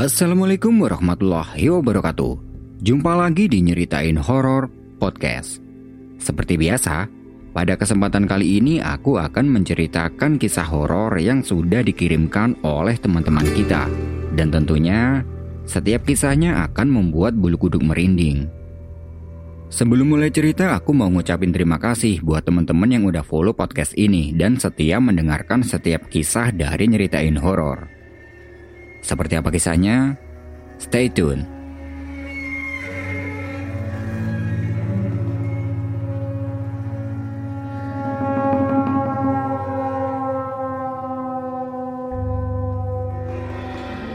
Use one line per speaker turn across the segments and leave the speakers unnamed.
Assalamualaikum warahmatullahi wabarakatuh. Jumpa lagi di Nyeritain Horor Podcast. Seperti biasa, pada kesempatan kali ini aku akan menceritakan kisah horor yang sudah dikirimkan oleh teman-teman kita. Dan tentunya, setiap kisahnya akan membuat bulu kuduk merinding. Sebelum mulai cerita, aku mau ngucapin terima kasih buat teman-teman yang udah follow podcast ini dan setia mendengarkan setiap kisah dari Nyeritain Horor. Seperti apa kisahnya? Stay tune.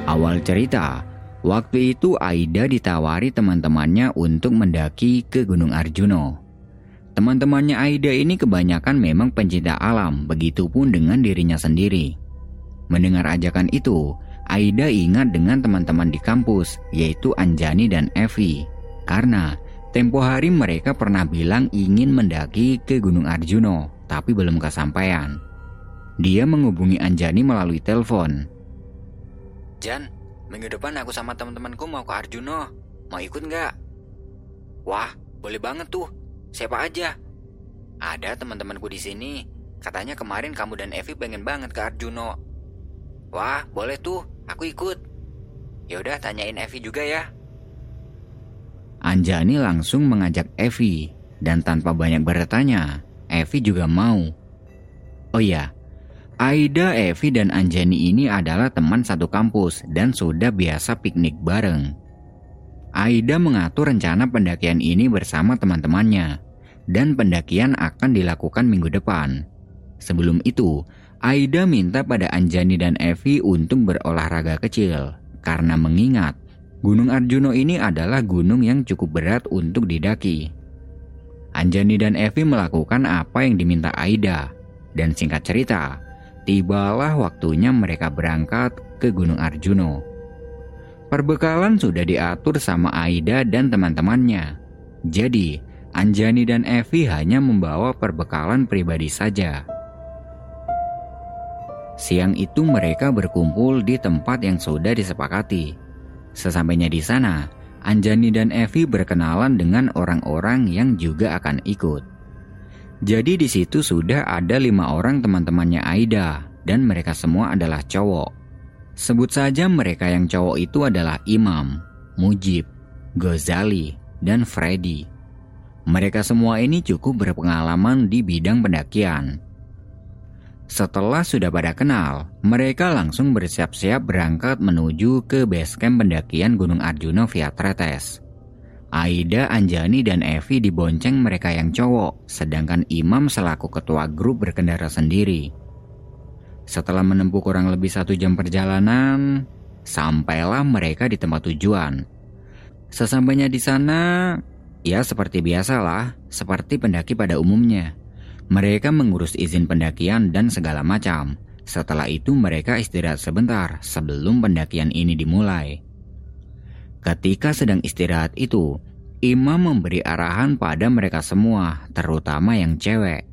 Awal cerita, waktu itu Aida ditawari teman-temannya untuk mendaki ke Gunung Arjuno. Teman-temannya Aida ini kebanyakan memang pencinta alam, begitupun dengan dirinya sendiri. Mendengar ajakan itu, Aida ingat dengan teman-teman di kampus, yaitu Anjani dan Evi. Karena tempo hari mereka pernah bilang ingin mendaki ke Gunung Arjuno, tapi belum kesampaian. Dia menghubungi Anjani melalui telepon.
Jan, minggu depan aku sama teman-temanku mau ke Arjuno. Mau ikut nggak? Wah, boleh banget tuh. Siapa aja? Ada teman-temanku di sini. Katanya kemarin kamu dan Evi pengen banget ke Arjuno. Wah, boleh tuh. Aku ikut. Yaudah tanyain Evi juga ya.
Anjani langsung mengajak Evi dan tanpa banyak bertanya, Evi juga mau. Oh iya, Aida, Evi, dan Anjani ini adalah teman satu kampus dan sudah biasa piknik bareng. Aida mengatur rencana pendakian ini bersama teman-temannya, dan pendakian akan dilakukan minggu depan. Sebelum itu, Aida minta pada Anjani dan Evi untuk berolahraga kecil karena mengingat Gunung Arjuno ini adalah gunung yang cukup berat untuk didaki. Anjani dan Evi melakukan apa yang diminta Aida dan singkat cerita, tibalah waktunya mereka berangkat ke Gunung Arjuno. Perbekalan sudah diatur sama Aida dan teman-temannya. Jadi, Anjani dan Evi hanya membawa perbekalan pribadi saja. Siang itu mereka berkumpul di tempat yang sudah disepakati. Sesampainya di sana, Anjani dan Evi berkenalan dengan orang-orang yang juga akan ikut. Jadi di situ sudah ada lima orang teman-temannya Aida dan mereka semua adalah cowok. Sebut saja mereka yang cowok itu adalah Imam, Mujib, Gozali, dan Freddy. Mereka semua ini cukup berpengalaman di bidang pendakian setelah sudah pada kenal, mereka langsung bersiap-siap berangkat menuju ke base camp pendakian Gunung Arjuna via Tretes. Aida, Anjani, dan Evi dibonceng mereka yang cowok, sedangkan Imam selaku ketua grup berkendara sendiri. Setelah menempuh kurang lebih satu jam perjalanan, sampailah mereka di tempat tujuan. Sesampainya di sana, ya seperti biasalah, seperti pendaki pada umumnya. Mereka mengurus izin pendakian dan segala macam. Setelah itu mereka istirahat sebentar sebelum pendakian ini dimulai. Ketika sedang istirahat itu, Imam memberi arahan pada mereka semua, terutama yang cewek.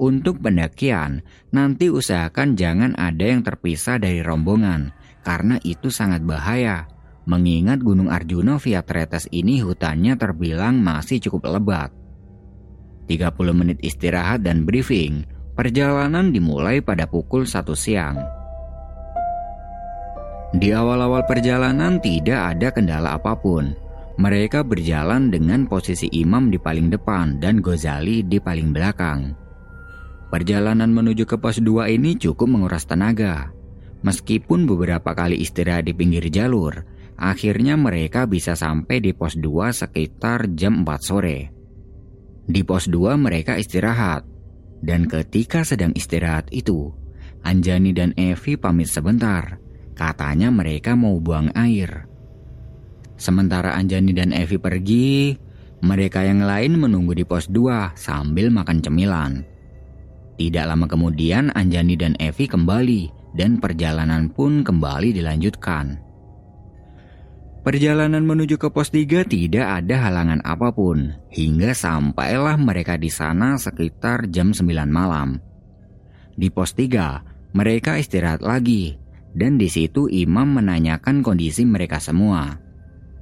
Untuk pendakian, nanti usahakan jangan ada yang terpisah dari rombongan, karena itu sangat bahaya. Mengingat Gunung Arjuna via Tretes ini hutannya terbilang masih cukup lebat. 30 menit istirahat dan briefing, perjalanan dimulai pada pukul 1 siang. Di awal-awal perjalanan tidak ada kendala apa pun. Mereka berjalan dengan posisi imam di paling depan dan Gozali di paling belakang. Perjalanan menuju ke pos 2 ini cukup menguras tenaga. Meskipun beberapa kali istirahat di pinggir jalur, akhirnya mereka bisa sampai di pos 2 sekitar jam 4 sore. Di pos 2 mereka istirahat. Dan ketika sedang istirahat itu, Anjani dan Evi pamit sebentar. Katanya mereka mau buang air. Sementara Anjani dan Evi pergi, mereka yang lain menunggu di pos 2 sambil makan cemilan. Tidak lama kemudian Anjani dan Evi kembali dan perjalanan pun kembali dilanjutkan. Perjalanan menuju ke pos 3 tidak ada halangan apa pun, hingga sampailah mereka di sana sekitar jam 9 malam. Di pos 3, mereka istirahat lagi, dan di situ imam menanyakan kondisi mereka semua.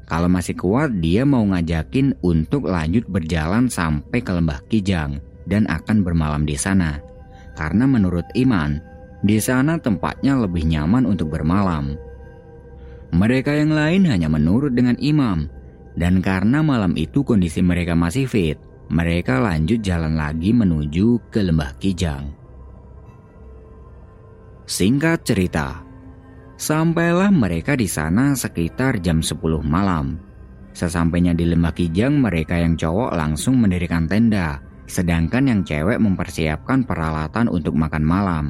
Kalau masih kuat, dia mau ngajakin untuk lanjut berjalan sampai ke lembah Kijang dan akan bermalam di sana. Karena menurut Iman, di sana tempatnya lebih nyaman untuk bermalam. Mereka yang lain hanya menurut dengan imam, dan karena malam itu kondisi mereka masih fit, mereka lanjut jalan lagi menuju ke lembah Kijang. Singkat cerita, sampailah mereka di sana sekitar jam 10 malam. Sesampainya di lembah Kijang, mereka yang cowok langsung mendirikan tenda, sedangkan yang cewek mempersiapkan peralatan untuk makan malam.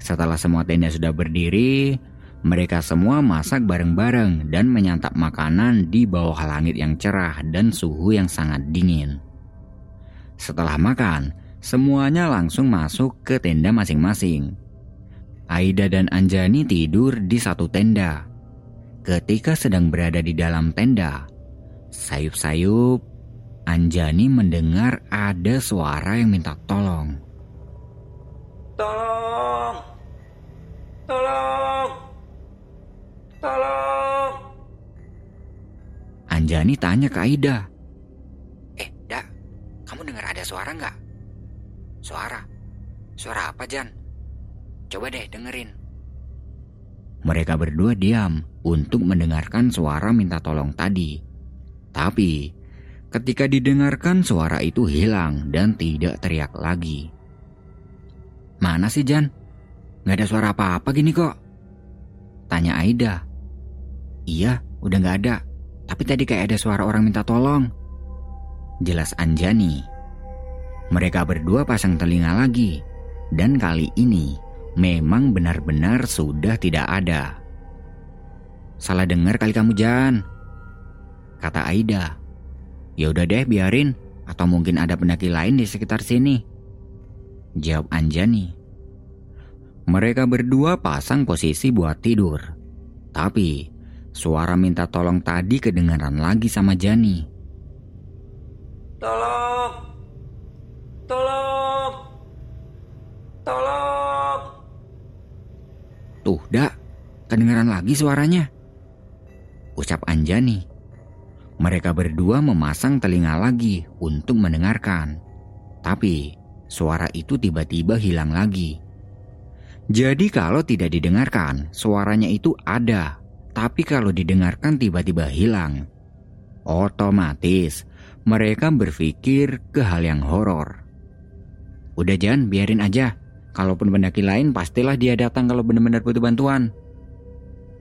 Setelah semua tenda sudah berdiri, mereka semua masak bareng-bareng dan menyantap makanan di bawah langit yang cerah dan suhu yang sangat dingin. Setelah makan, semuanya langsung masuk ke tenda masing-masing. Aida dan Anjani tidur di satu tenda. Ketika sedang berada di dalam tenda, sayup-sayup, Anjani mendengar ada suara yang minta tolong.
Tolong! Tolong! Tolong!
Anjani tanya ke Aida.
Eh, Dak, kamu dengar ada suara nggak? Suara? Suara apa, Jan? Coba deh dengerin.
Mereka berdua diam untuk mendengarkan suara minta tolong tadi. Tapi, ketika didengarkan suara itu hilang dan tidak teriak lagi. Mana sih Jan? Gak ada suara apa-apa gini kok. Tanya Aida. Iya, udah gak ada. Tapi tadi kayak ada suara orang minta tolong. Jelas Anjani. Mereka berdua pasang telinga lagi. Dan kali ini memang benar-benar sudah tidak ada. Salah dengar kali kamu Jan. Kata Aida. Ya udah deh biarin atau mungkin ada pendaki lain di sekitar sini. Jawab Anjani. Mereka berdua pasang posisi buat tidur. Tapi suara minta tolong tadi kedengaran lagi sama Jani.
Tolong! Tolong! Tolong!
Tuh, dak, kedengaran lagi suaranya. Ucap Anjani. Mereka berdua memasang telinga lagi untuk mendengarkan. Tapi, suara itu tiba-tiba hilang lagi. Jadi kalau tidak didengarkan, suaranya itu ada. Tapi kalau didengarkan tiba-tiba hilang. Otomatis, mereka berpikir ke hal yang horor. Udah Jan, biarin aja. Kalaupun pendaki lain pastilah dia datang kalau benar-benar butuh bantuan.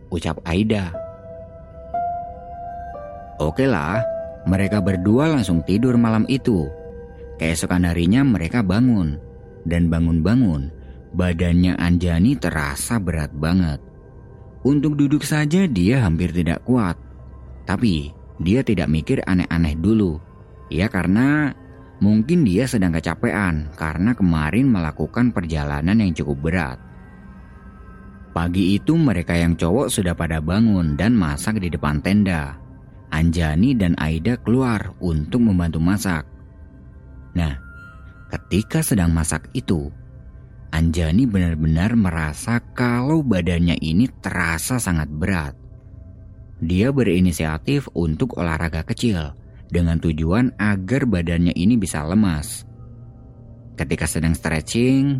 Ucap Aida. Oke lah, mereka berdua langsung tidur malam itu. Keesokan harinya mereka bangun. Dan bangun-bangun, badannya Anjani terasa berat banget. Untuk duduk saja dia hampir tidak kuat. Tapi dia tidak mikir aneh-aneh dulu. Ya karena Mungkin dia sedang kecapean karena kemarin melakukan perjalanan yang cukup berat. Pagi itu mereka yang cowok sudah pada bangun dan masak di depan tenda. Anjani dan Aida keluar untuk membantu masak. Nah, ketika sedang masak itu, Anjani benar-benar merasa kalau badannya ini terasa sangat berat. Dia berinisiatif untuk olahraga kecil dengan tujuan agar badannya ini bisa lemas. Ketika sedang stretching,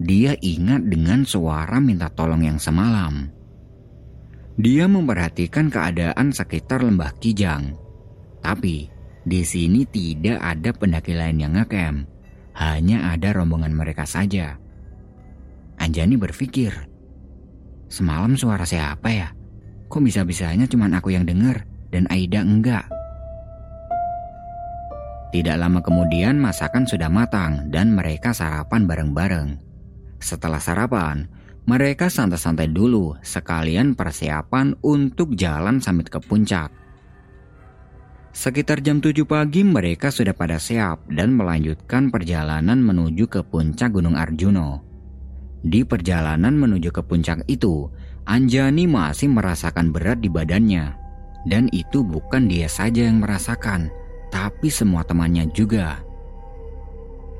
dia ingat dengan suara minta tolong yang semalam. Dia memperhatikan keadaan sekitar lembah Kijang. Tapi di sini tidak ada pendaki lain yang ngecamp. Hanya ada rombongan mereka saja. Anjani berpikir, semalam suara siapa ya? Kok bisa-bisanya cuma aku yang dengar dan Aida enggak? Tidak lama kemudian masakan sudah matang dan mereka sarapan bareng-bareng. Setelah sarapan, mereka santai-santai dulu sekalian persiapan untuk jalan samit ke puncak. Sekitar jam 7 pagi mereka sudah pada siap dan melanjutkan perjalanan menuju ke puncak Gunung Arjuno. Di perjalanan menuju ke puncak itu, Anjani masih merasakan berat di badannya. Dan itu bukan dia saja yang merasakan, tapi semua temannya juga.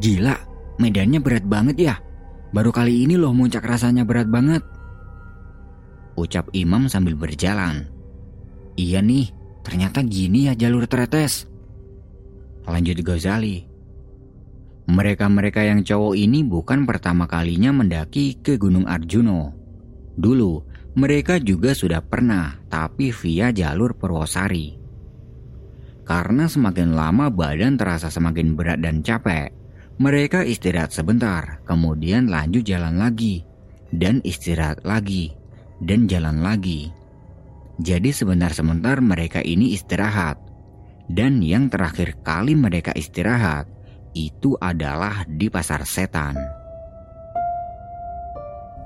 Gila, medannya berat banget ya. Baru kali ini loh muncak rasanya berat banget. Ucap Imam sambil berjalan. Iya nih, ternyata gini ya jalur tretes. Lanjut Ghazali. Mereka-mereka yang cowok ini bukan pertama kalinya mendaki ke Gunung Arjuno. Dulu, mereka juga sudah pernah, tapi via jalur Purwosari. Karena semakin lama badan terasa semakin berat dan capek, mereka istirahat sebentar, kemudian lanjut jalan lagi, dan istirahat lagi, dan jalan lagi. Jadi sebentar-sebentar mereka ini istirahat. Dan yang terakhir kali mereka istirahat, itu adalah di pasar setan.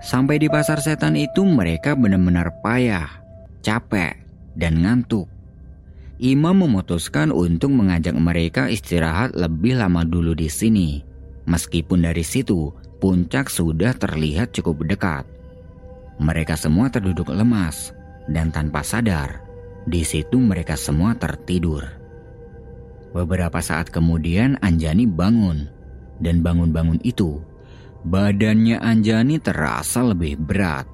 Sampai di pasar setan itu mereka benar-benar payah, capek, dan ngantuk. Imam memutuskan untuk mengajak mereka istirahat lebih lama dulu di sini. Meskipun dari situ, puncak sudah terlihat cukup dekat. Mereka semua terduduk lemas dan tanpa sadar, di situ mereka semua tertidur. Beberapa saat kemudian Anjani bangun, dan bangun-bangun itu, badannya Anjani terasa lebih berat.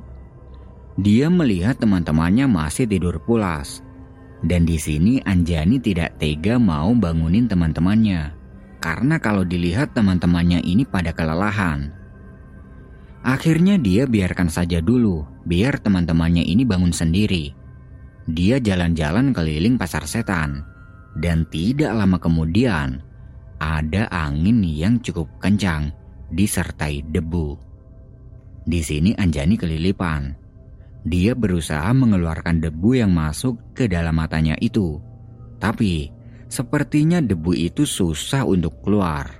Dia melihat teman-temannya masih tidur pulas dan di sini Anjani tidak tega mau bangunin teman-temannya. Karena kalau dilihat teman-temannya ini pada kelelahan. Akhirnya dia biarkan saja dulu, biar teman-temannya ini bangun sendiri. Dia jalan-jalan keliling pasar setan. Dan tidak lama kemudian, ada angin yang cukup kencang disertai debu. Di sini Anjani kelilipan dia berusaha mengeluarkan debu yang masuk ke dalam matanya itu. Tapi, sepertinya debu itu susah untuk keluar.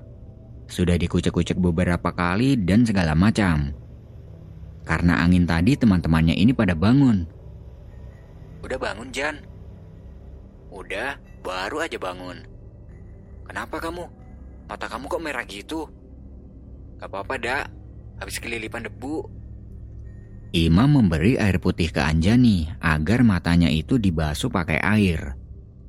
Sudah dikucek-kucek beberapa kali dan segala macam. Karena angin tadi teman-temannya ini pada bangun.
Udah bangun, Jan? Udah, baru aja bangun. Kenapa kamu? Mata kamu kok merah gitu? Gak apa-apa, dak. Habis kelilipan debu,
Imam memberi air putih ke Anjani agar matanya itu dibasuh pakai air.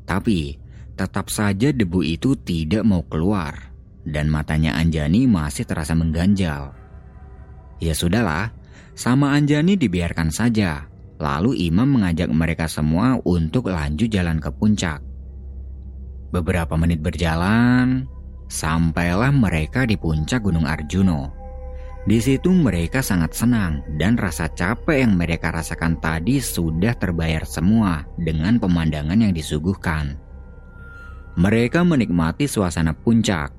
Tapi tetap saja debu itu tidak mau keluar dan matanya Anjani masih terasa mengganjal. Ya sudahlah, sama Anjani dibiarkan saja. Lalu Imam mengajak mereka semua untuk lanjut jalan ke puncak. Beberapa menit berjalan, sampailah mereka di puncak Gunung Arjuno. Di situ mereka sangat senang dan rasa capek yang mereka rasakan tadi sudah terbayar semua dengan pemandangan yang disuguhkan. Mereka menikmati suasana puncak.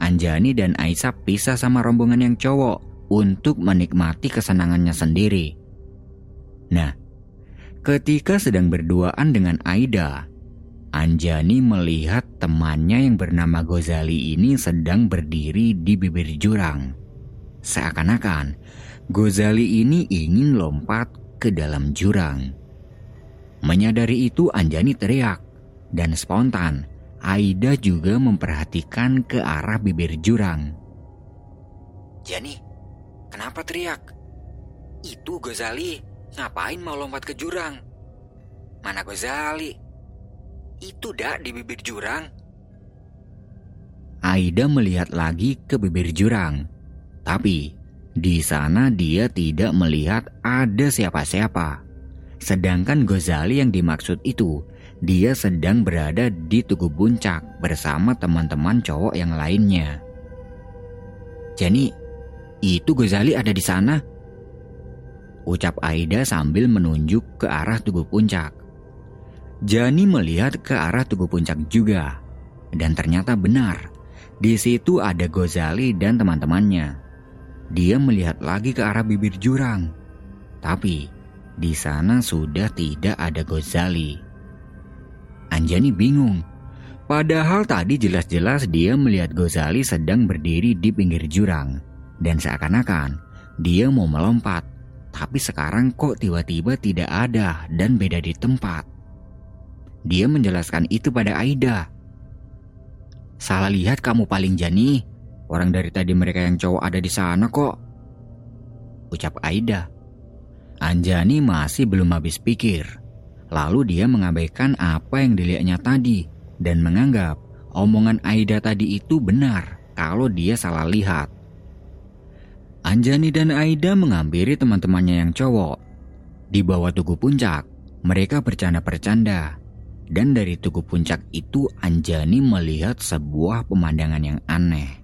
Anjani dan Aisyah pisah sama rombongan yang cowok untuk menikmati kesenangannya sendiri. Nah, ketika sedang berduaan dengan Aida, Anjani melihat temannya yang bernama Gozali ini sedang berdiri di bibir jurang. Seakan-akan Gozali ini ingin lompat ke dalam jurang. Menyadari itu Anjani teriak dan spontan Aida juga memperhatikan ke arah bibir jurang.
Jani, kenapa teriak? Itu Gozali, ngapain mau lompat ke jurang? Mana Gozali? Itu dak di bibir jurang.
Aida melihat lagi ke bibir jurang tapi di sana dia tidak melihat ada siapa-siapa. Sedangkan Gozali yang dimaksud itu, dia sedang berada di Tugu Puncak bersama teman-teman cowok yang lainnya. Jadi, itu Gozali ada di sana? Ucap Aida sambil menunjuk ke arah Tugu Puncak. Jani melihat ke arah Tugu Puncak juga. Dan ternyata benar, di situ ada Gozali dan teman-temannya. Dia melihat lagi ke arah bibir jurang. Tapi di sana sudah tidak ada Gozali. Anjani bingung. Padahal tadi jelas-jelas dia melihat Gozali sedang berdiri di pinggir jurang. Dan seakan-akan dia mau melompat. Tapi sekarang kok tiba-tiba tidak ada dan beda di tempat. Dia menjelaskan itu pada Aida. Salah lihat kamu paling Jani, Orang dari tadi mereka yang cowok ada di sana kok. Ucap Aida. Anjani masih belum habis pikir. Lalu dia mengabaikan apa yang dilihatnya tadi dan menganggap omongan Aida tadi itu benar kalau dia salah lihat. Anjani dan Aida menghampiri teman-temannya yang cowok. Di bawah tugu puncak, mereka bercanda-bercanda. Dan dari tugu puncak itu Anjani melihat sebuah pemandangan yang aneh.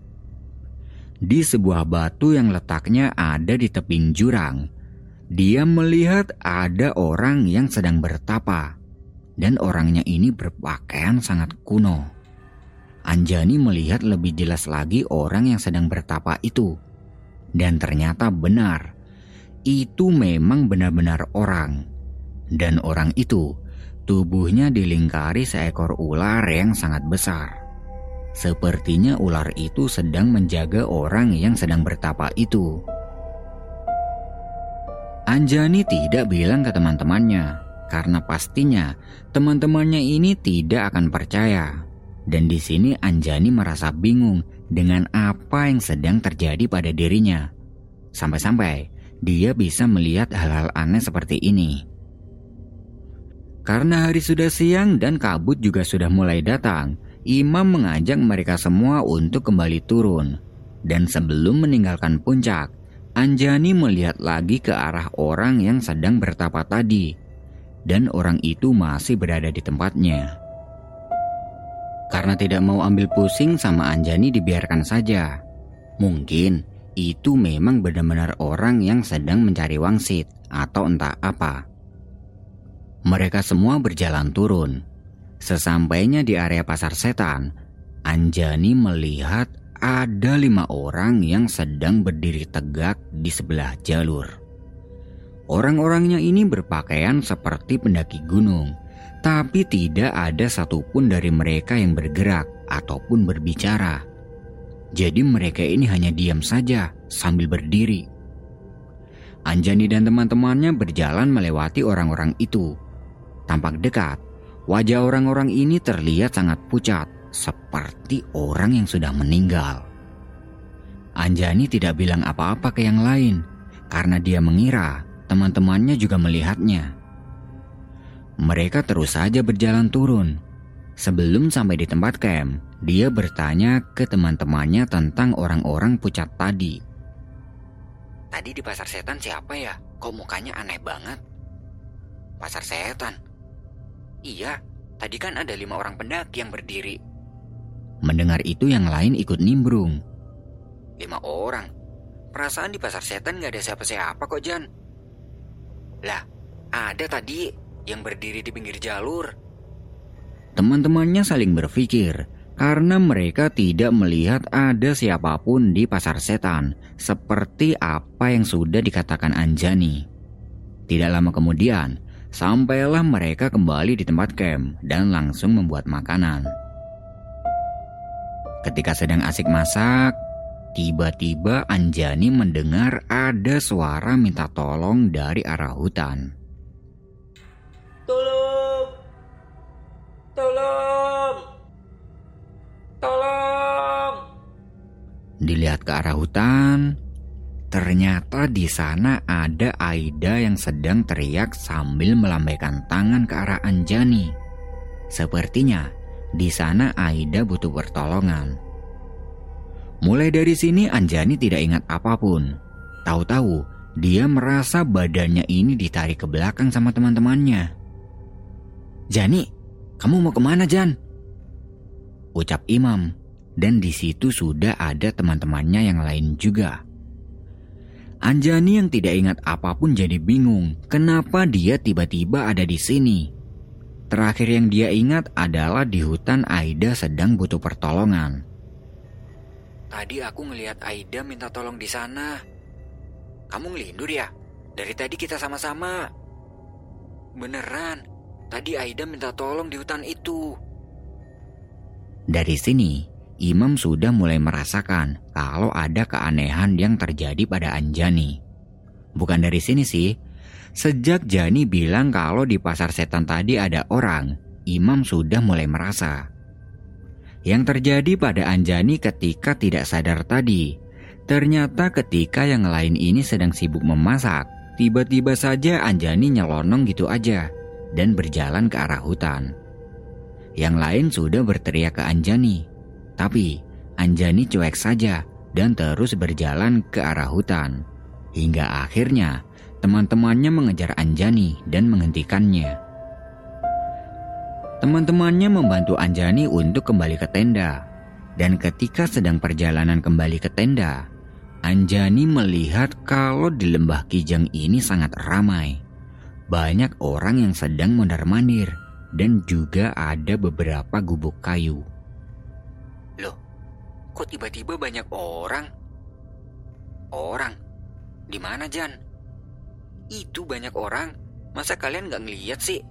Di sebuah batu yang letaknya ada di tebing jurang, dia melihat ada orang yang sedang bertapa. Dan orangnya ini berpakaian sangat kuno. Anjani melihat lebih jelas lagi orang yang sedang bertapa itu. Dan ternyata benar, itu memang benar-benar orang. Dan orang itu, tubuhnya dilingkari seekor ular yang sangat besar. Sepertinya ular itu sedang menjaga orang yang sedang bertapa itu. Anjani tidak bilang ke teman-temannya, karena pastinya teman-temannya ini tidak akan percaya. Dan di sini Anjani merasa bingung dengan apa yang sedang terjadi pada dirinya. Sampai-sampai dia bisa melihat hal-hal aneh seperti ini. Karena hari sudah siang dan kabut juga sudah mulai datang, imam mengajak mereka semua untuk kembali turun. Dan sebelum meninggalkan puncak, Anjani melihat lagi ke arah orang yang sedang bertapa tadi. Dan orang itu masih berada di tempatnya. Karena tidak mau ambil pusing sama Anjani dibiarkan saja. Mungkin itu memang benar-benar orang yang sedang mencari wangsit atau entah apa. Mereka semua berjalan turun. Sesampainya di area pasar setan, Anjani melihat ada lima orang yang sedang berdiri tegak di sebelah jalur. Orang-orangnya ini berpakaian seperti pendaki gunung, tapi tidak ada satupun dari mereka yang bergerak ataupun berbicara. Jadi mereka ini hanya diam saja sambil berdiri. Anjani dan teman-temannya berjalan melewati orang-orang itu. Tampak dekat, wajah orang-orang ini terlihat sangat pucat, seperti orang yang sudah meninggal. Anjani tidak bilang apa-apa ke yang lain, karena dia mengira teman-temannya juga melihatnya. Mereka terus saja berjalan turun. Sebelum sampai di tempat camp, dia bertanya ke teman-temannya tentang orang-orang pucat tadi.
Tadi di pasar setan siapa ya? Kok mukanya aneh banget? Pasar setan? Iya, tadi kan ada lima orang pendaki yang berdiri.
Mendengar itu yang lain ikut nimbrung.
Lima orang? Perasaan di pasar setan gak ada siapa-siapa kok Jan. Lah, ada tadi yang berdiri di pinggir jalur.
Teman-temannya saling berpikir karena mereka tidak melihat ada siapa pun di pasar setan seperti apa yang sudah dikatakan Anjani. Tidak lama kemudian, sampailah mereka kembali di tempat camp dan langsung membuat makanan. Ketika sedang asik masak, tiba-tiba Anjani mendengar ada suara minta tolong dari arah hutan. Dilihat ke arah hutan, ternyata di sana ada Aida yang sedang teriak sambil melambaikan tangan ke arah Anjani. Sepertinya di sana Aida butuh pertolongan. Mulai dari sini Anjani tidak ingat apa pun. Tahu-tahu dia merasa badannya ini ditarik ke belakang sama teman-temannya. Jani, kamu mau ke mana Jan? Ucap Imam dan di situ sudah ada teman-temannya yang lain juga. Anjani yang tidak ingat apa pun jadi bingung kenapa dia tiba-tiba ada di sini. Terakhir yang dia ingat adalah di hutan Aida sedang butuh pertolongan.
Tadi aku ngelihat Aida minta tolong di sana. Kamu ngelindur ya? Dari tadi kita sama-sama. Beneran, tadi Aida minta tolong di hutan itu.
Dari sini, Imam sudah mulai merasakan kalau ada keanehan yang terjadi pada Anjani. Bukan dari sini sih, sejak Jani bilang kalau di pasar setan tadi ada orang, Imam sudah mulai merasa. Yang terjadi pada Anjani ketika tidak sadar tadi, ternyata ketika yang lain ini sedang sibuk memasak, tiba-tiba saja Anjani nyelonong gitu aja dan berjalan ke arah hutan. Yang lain sudah berteriak ke Anjani, tapi Anjani cuek saja dan terus berjalan ke arah hutan. Hingga akhirnya teman-temannya mengejar Anjani dan menghentikannya. Teman-temannya membantu Anjani untuk kembali ke tenda. Dan ketika sedang perjalanan kembali ke tenda, Anjani melihat kalau di lembah Kijang ini sangat ramai. Banyak orang yang sedang mondar-mandir dan juga ada beberapa gubuk kayu.
Kok tiba-tiba banyak orang? Orang? Di mana Jan? Itu banyak orang. Masa kalian nggak ngeliat sih?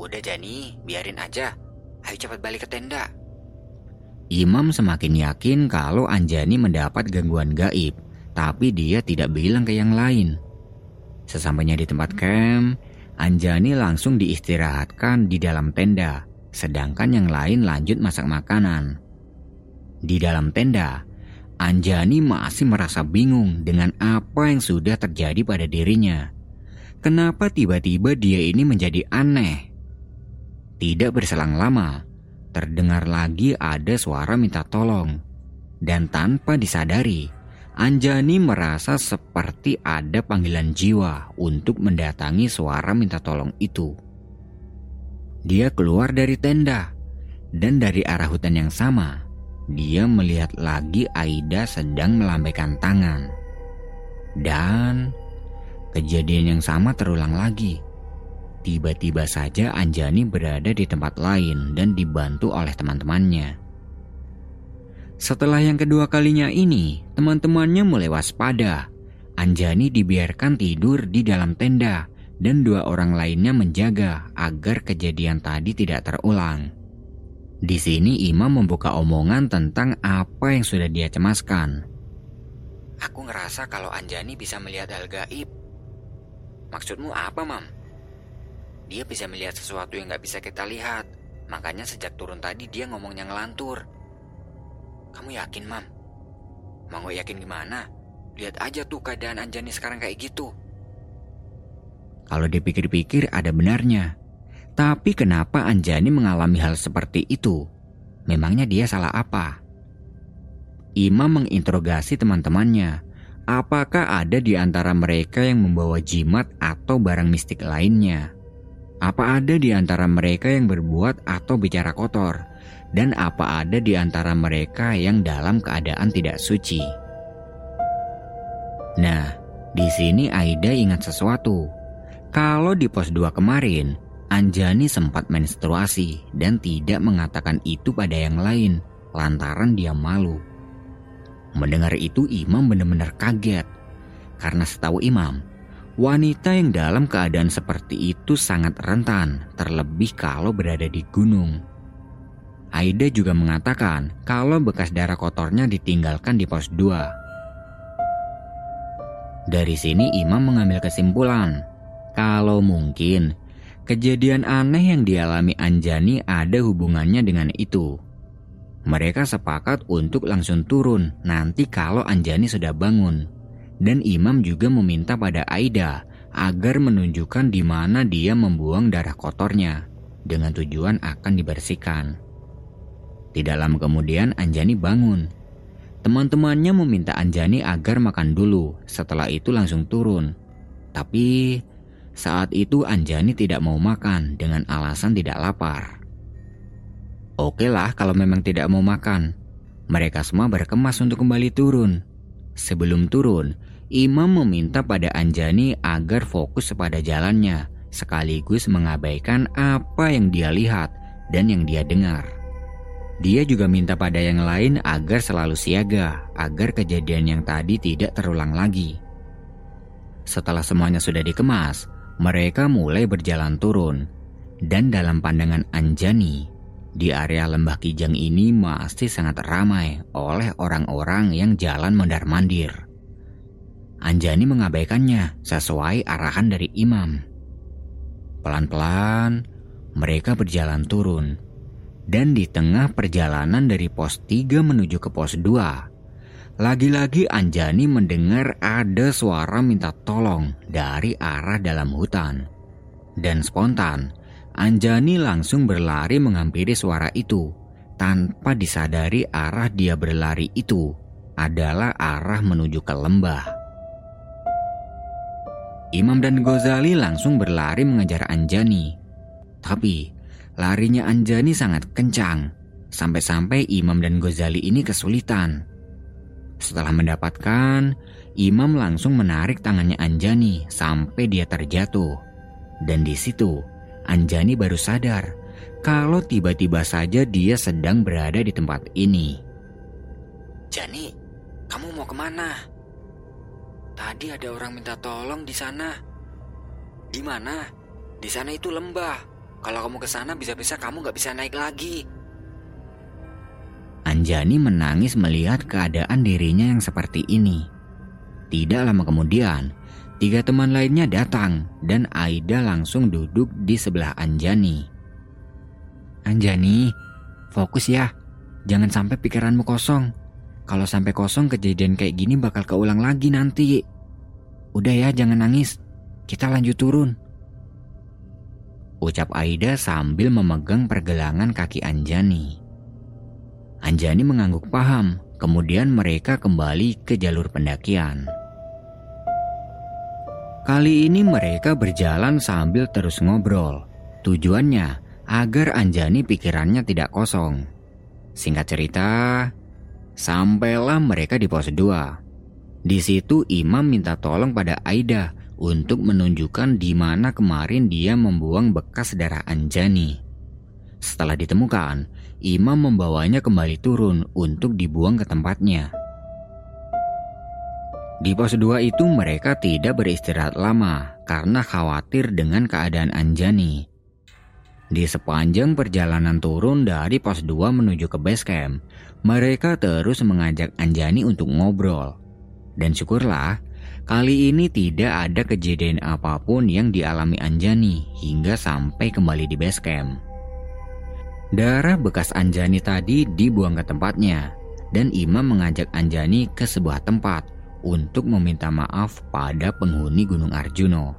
Udah Jani, biarin aja. Ayo cepat balik ke tenda.
Imam semakin yakin kalau Anjani mendapat gangguan gaib, tapi dia tidak bilang ke yang lain. Sesampainya di tempat camp, Anjani langsung diistirahatkan di dalam tenda, sedangkan yang lain lanjut masak makanan. Di dalam tenda, Anjani masih merasa bingung dengan apa yang sudah terjadi pada dirinya. Kenapa tiba-tiba dia ini menjadi aneh? Tidak berselang lama, terdengar lagi ada suara minta tolong. Dan tanpa disadari, Anjani merasa seperti ada panggilan jiwa untuk mendatangi suara minta tolong itu. Dia keluar dari tenda, dan dari arah hutan yang sama, dia melihat lagi Aida sedang melambaikan tangan. Dan kejadian yang sama terulang lagi. Tiba-tiba saja Anjani berada di tempat lain dan dibantu oleh teman-temannya. Setelah yang kedua kalinya ini, teman-temannya mulai waspada. Anjani dibiarkan tidur di dalam tenda dan dua orang lainnya menjaga agar kejadian tadi tidak terulang. Di sini Imam membuka omongan tentang apa yang sudah dia cemaskan.
Aku ngerasa kalau Anjani bisa melihat hal gaib. Maksudmu apa, Mam? Dia bisa melihat sesuatu yang gak bisa kita lihat. Makanya sejak turun tadi dia ngomongnya ngelantur. Kamu yakin, Mam? Mau yakin gimana? Lihat aja tuh keadaan Anjani sekarang kayak gitu.
Kalau dipikir-pikir ada benarnya. Tapi kenapa Anjani mengalami hal seperti itu? Memangnya dia salah apa? Imam menginterogasi teman-temannya. Apakah ada di antara mereka yang membawa jimat atau barang mistik lainnya? Apa ada di antara mereka yang berbuat atau bicara kotor? Dan apa ada di antara mereka yang dalam keadaan tidak suci? Nah, di sini Aida ingat sesuatu. Kalau di pos 2 kemarin, Anjani sempat menstruasi dan tidak mengatakan itu pada yang lain lantaran dia malu. Mendengar itu Imam benar-benar kaget. Karena setahu Imam, Wanita yang dalam keadaan seperti itu sangat rentan, terlebih kalau berada di gunung. Aida juga mengatakan kalau bekas darah kotornya ditinggalkan di pos 2. Dari sini Imam mengambil kesimpulan, kalau mungkin kejadian aneh yang dialami Anjani ada hubungannya dengan itu. Mereka sepakat untuk langsung turun nanti kalau Anjani sudah bangun dan Imam juga meminta pada Aida agar menunjukkan di mana dia membuang darah kotornya dengan tujuan akan dibersihkan. Tidak lama kemudian Anjani bangun. Teman-temannya meminta Anjani agar makan dulu, setelah itu langsung turun. Tapi saat itu Anjani tidak mau makan dengan alasan tidak lapar. Oke lah kalau memang tidak mau makan. Mereka semua berkemas untuk kembali turun. Sebelum turun, Imam meminta pada Anjani agar fokus pada jalannya, sekaligus mengabaikan apa yang dia lihat dan yang dia dengar. Dia juga minta pada yang lain agar selalu siaga, agar kejadian yang tadi tidak terulang lagi. Setelah semuanya sudah dikemas, mereka mulai berjalan turun. Dan dalam pandangan Anjani, di area lembah Kijang ini masih sangat ramai oleh orang-orang yang jalan mondar-mandir. Anjani mengabaikannya sesuai arahan dari imam. Pelan-pelan, mereka berjalan turun. Dan di tengah perjalanan dari pos 3 menuju ke pos 2, lagi-lagi Anjani mendengar ada suara minta tolong dari arah dalam hutan. Dan spontan, Anjani langsung berlari menghampiri suara itu tanpa disadari arah dia berlari itu adalah arah menuju ke lembah. Imam dan Gozali langsung berlari mengejar Anjani. Tapi larinya Anjani sangat kencang, sampai-sampai Imam dan Gozali ini kesulitan. Setelah mendapatkan, Imam langsung menarik tangannya Anjani sampai dia terjatuh. Dan di situ, Anjani baru sadar kalau tiba-tiba saja dia sedang berada di tempat ini.
Jani, kamu mau ke mana? Tadi ada orang minta tolong di sana. Di mana? Di sana itu lembah. Kalau kamu ke sana bisa-bisa kamu nggak bisa naik lagi.
Anjani menangis melihat keadaan dirinya yang seperti ini. Tidak lama kemudian, tiga teman lainnya datang dan Aida langsung duduk di sebelah Anjani. Anjani, fokus ya. Jangan sampai pikiranmu kosong. Kalau sampai kosong kejadian kayak gini bakal keulang lagi nanti. Udah ya jangan nangis. Kita lanjut turun. Ucap Aida sambil memegang pergelangan kaki Anjani. Anjani mengangguk paham, kemudian mereka kembali ke jalur pendakian. Kali ini mereka berjalan sambil terus ngobrol. Tujuannya agar Anjani pikirannya tidak kosong. Singkat cerita, Sampailah mereka di pos 2. Di situ Imam minta tolong pada Aida untuk menunjukkan di mana kemarin dia membuang bekas darah Anjani. Setelah ditemukan, Imam membawanya kembali turun untuk dibuang ke tempatnya. Di pos 2 itu mereka tidak beristirahat lama karena khawatir dengan keadaan Anjani. Di sepanjang perjalanan turun dari pos 2 menuju ke base camp, mereka terus mengajak Anjani untuk ngobrol. Dan syukurlah, kali ini tidak ada kejadian apa pun yang dialami Anjani hingga sampai kembali di base camp. Darah bekas Anjani tadi dibuang ke tempatnya, dan Imam mengajak Anjani ke sebuah tempat untuk meminta maaf pada penghuni Gunung Arjuno.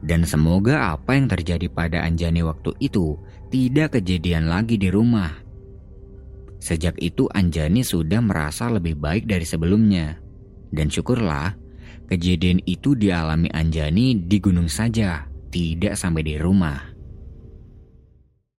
Dan semoga apa yang terjadi pada Anjani waktu itu tidak kejadian lagi di rumah Sejak itu Anjani sudah merasa lebih baik dari sebelumnya. Dan syukurlah, kejadian itu dialami Anjani di gunung saja, tidak sampai di rumah.